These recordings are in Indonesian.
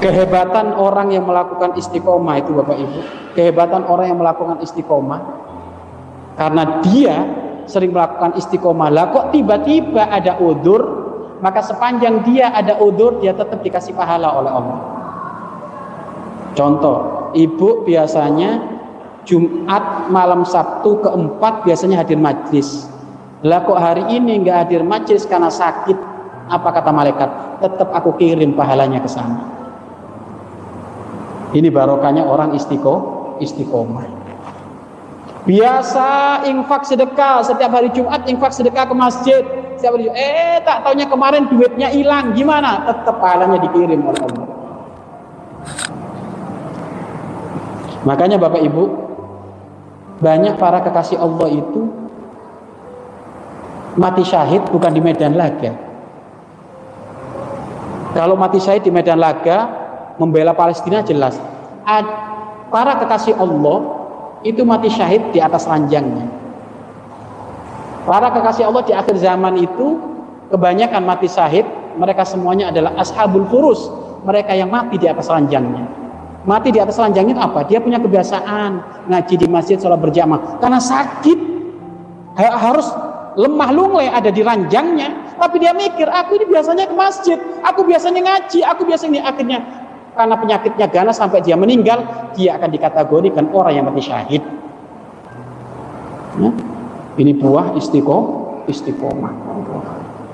Kehebatan orang yang melakukan istiqomah itu Bapak Ibu, kehebatan orang yang melakukan istiqomah karena dia sering melakukan istiqomah. Lah kok tiba-tiba ada udur, maka sepanjang dia ada udur dia tetap dikasih pahala oleh Allah. Contoh, ibu biasanya Jumat malam Sabtu keempat biasanya hadir majlis lah kok hari ini nggak hadir majlis karena sakit apa kata malaikat tetap aku kirim pahalanya ke sana ini barokahnya orang istiqo, istiqomah Biasa infak sedekah setiap hari Jumat infak sedekah ke masjid. Setiap hari eh tak taunya kemarin duitnya hilang. Gimana? Tetap pahalanya dikirim oleh Allah. Makanya Bapak Ibu, banyak para kekasih Allah itu mati syahid bukan di medan laga. Kalau mati syahid di medan laga, membela Palestina jelas. Para kekasih Allah itu mati syahid di atas ranjangnya. Para kekasih Allah di akhir zaman itu kebanyakan mati syahid, mereka semuanya adalah ashabul furus, mereka yang mati di atas ranjangnya. Mati di atas ranjangnya itu apa? Dia punya kebiasaan ngaji di masjid sholat berjamaah karena sakit harus lemah lunglai ada di ranjangnya tapi dia mikir aku ini biasanya ke masjid aku biasanya ngaji aku biasanya akhirnya karena penyakitnya ganas sampai dia meninggal, dia akan dikategorikan orang yang mati syahid. Ya? Ini buah istiqomah, istiqomah.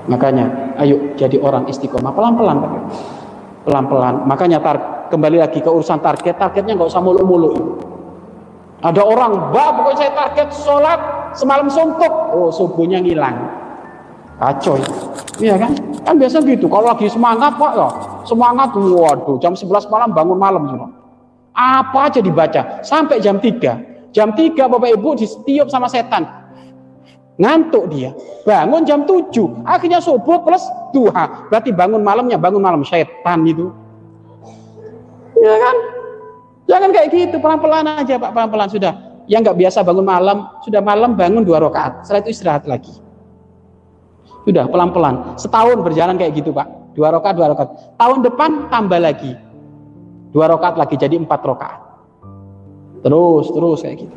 Makanya, ayo jadi orang istiqomah pelan-pelan, pelan-pelan. Makanya tar kembali lagi ke urusan target, targetnya nggak usah muluk-muluk. Ada orang, bah pokoknya saya target sholat semalam suntuk, oh subuhnya ngilang. Kacau. Iya kan? Kan biasa gitu. Kalau lagi semangat pak ya. Semangat waduh jam 11 malam bangun malam semua apa aja dibaca. Sampai jam 3 jam 3 bapak ibu ditiup sama setan. Ngantuk dia. Bangun jam 7 akhirnya subuh plus duha. Berarti bangun malamnya bangun malam setan itu. Ya kan? Jangan kayak gitu. Pelan-pelan aja pak. Pelan-pelan. Sudah yang nggak biasa bangun malam sudah malam bangun dua rakaat setelah itu istirahat lagi sudah pelan-pelan. Setahun berjalan kayak gitu Pak. Dua rokat, dua rokat. Tahun depan tambah lagi. Dua rokat lagi jadi empat rokat. Terus, terus kayak gitu.